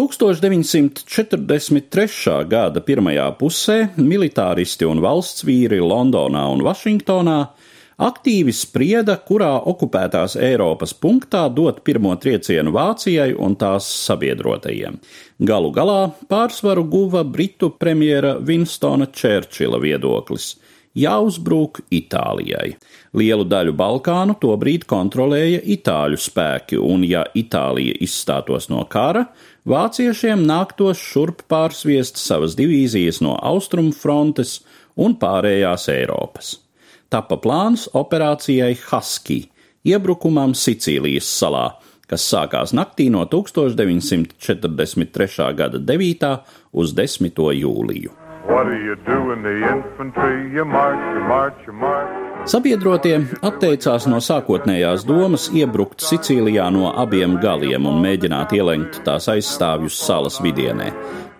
1943. gada pirmajā pusē militāristi un valsts vīri Londonā un Vašingtonā aktīvi sprieda, kurā okupētās Eiropas punktā dot pirmo triecienu Vācijai un tās sabiedrotajiem. Galu galā pārsvaru guva Britu premjera Winstona Čērčila viedoklis jāuzbruk Itālijai. Lielu daļu Balkānu tobrīd kontrolēja itāļu spēki, un ja Itālija izstātos no kara, vāciešiem nāktos šurp pārsviest savas divīzijas no austrumu frontes un pārējās Eiropas. Tapa plāns operācijai Husky, iebrukumam Sicīlijas salā, kas sākās naktī no 1943. gada 9. uz 10. jūliju. What do you do in the infantry? You march, you march, you march. Sabiedrotie atteicās no sākotnējās domas iebrukt Sicīlijā no abiem galiem un mēģināt ielenkt tās aizstāvjus salas vidienē.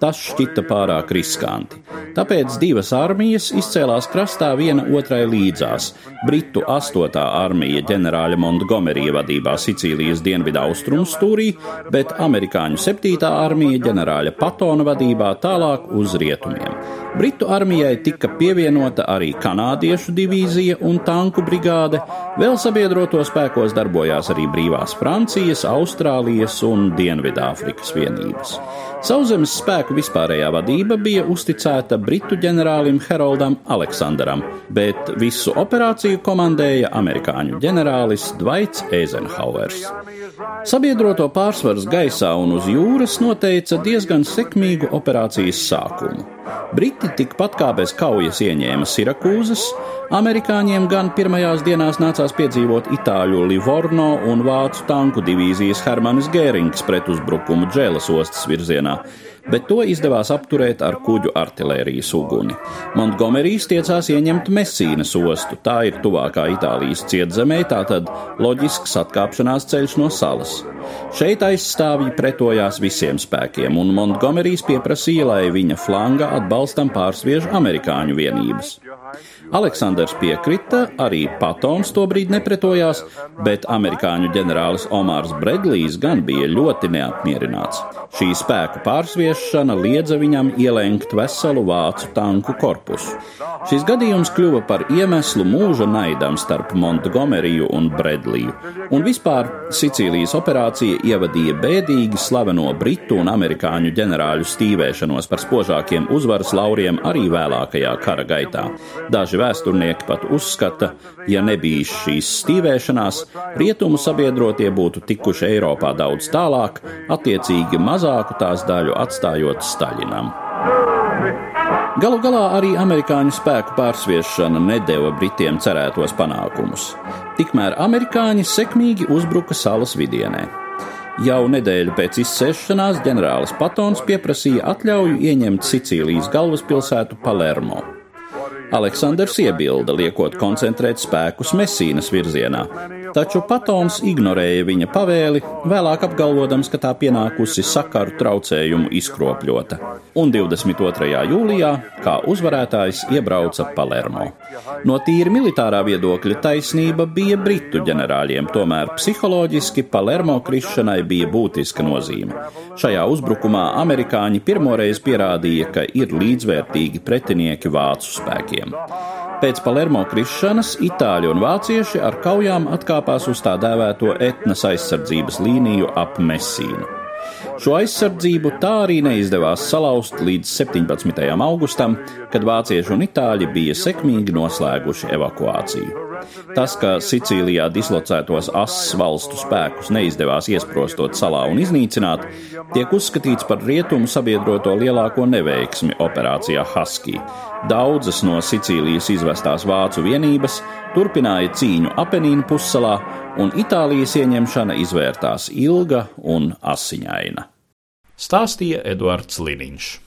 Tas šķita pārāk riskanti. Tāpēc divas armijas izcēlās krastā viena otrai līdzās. Britu 8. armija ģenerāļa Montgomerija vadībā Sicīlijas dienvidu austrumu stūrī, bet amerikāņu 7. armija ģenerāļa Patona vadībā tālāk uz rietumiem. Britu armijai tika pievienota arī kanādiešu divīzija un tanku brigāde, vēl sabiedroto spēkos darbojās arī brīvās Francijas, Austrālijas un Dienvidāfrikas vienības. Sauszemes spēku vispārējā vadība bija uzticēta britu ģenerālim Heroldam Aleksandram, bet visu operāciju komandēja amerikāņu ģenerālis Dvaits Eizenhauers. Sabiedroto pārsvars gaisā un uz jūras noteica diezgan sekmīgu operācijas sākumu. Briti tikpat kā bez kaujas ieņēma Sirakūzas, amerikāņiem gan pirmajās dienās nācās piedzīvot itāļu Livorno un vācu tanku divīzijas Hermanis Gērings pretuzbrukumu Džēlas ostas virzienā, bet to izdevās apturēt ar kuģu artilērijas uguni. Montgomerijs tiecās ieņemt Messīnas ostu, tā ir tuvākā Itālijas cietzemē, tātad loģisks atkāpšanās ceļš no salas. Šeit aizstāvji pretojās visiem spēkiem, un Montgomerijs pieprasīja, lai viņa flanga atbalstam pārsviež amerikāņu vienības. Aleksandrs piekrita, arī Patons tobrīd nepretojās, bet amerikāņu ģenerālis Omārs Bredlijs gan bija ļoti neapmierināts. Šī spēku pārsviešana liedza viņam ielenkt veselu vācu tanku korpusu. Šis gadījums kļuva par iemeslu mūža naidam starp Montgomeriju un Bredliju, un vispār Sicīlijas operācija ievadīja bēdīgi slaveno britu un amerikāņu ģenerāļu stīvēšanos par spožākiem uzvaras lauriem arī vēlākajā kara gaitā. Daži vēsturnieki pat uzskata, ja nebija šīs stīvēšanās, rietumu sabiedrotie būtu tikuši Eiropā daudz tālāk, attiecīgi mazāku tās daļu atstājot Staļinam. Galu galā arī amerikāņu spēku pārsviešana nedēva Britiem cerētos panākumus. Tikmēr amerikāņi sekmīgi uzbruka salas vidienē. Jau nedēļu pēc izsēšanās ģenerālis Patons pieprasīja atļauju ieņemt Sicīlijas galvaspilsētu Palermo. Aleksandrs iebilda, liekot koncentrēt spēkus Mesīnas virzienā, taču Patons ignorēja viņa pavēli, vēlāk apgalvodams, ka tā pienākusi sakaru traucējumu izkropļota, un 22. jūlijā kā uzvarētājs iebrauca Palermo. No tīri militārā viedokļa taisnība bija britu ģenerāļiem, tomēr psiholoģiski Palermo krišanai bija būtiska nozīme. Šajā uzbrukumā amerikāņi pirmoreiz pierādīja, ka ir līdzvērtīgi pretinieki vācu spēkiem spēkiem. Pēc Palermo krišanas itāļi un vācieši ar kaujām atkāpās uz tā dēvēto etnas aizsardzības līniju ap Messīnu. Šo aizsardzību tā arī neizdevās salauzt līdz 17. augustam, kad vācieši un itāļi bija sekmīgi noslēguši evakuāciju. Tas, ka Sicīlijā dislocētos asas valstu spēkus neizdevās iesprostot salā un iznīcināt, tiek uzskatīts par rietumu sabiedroto lielāko neveiksmi operācijā Husky. Daudzas no Sicīlijas izvestās vācu vienības turpināja cīņu Apenīnu pussalā, un Itālijas ieņemšana izvērtās ilga un asiņaina. Stāstīja Eduards Liniņš.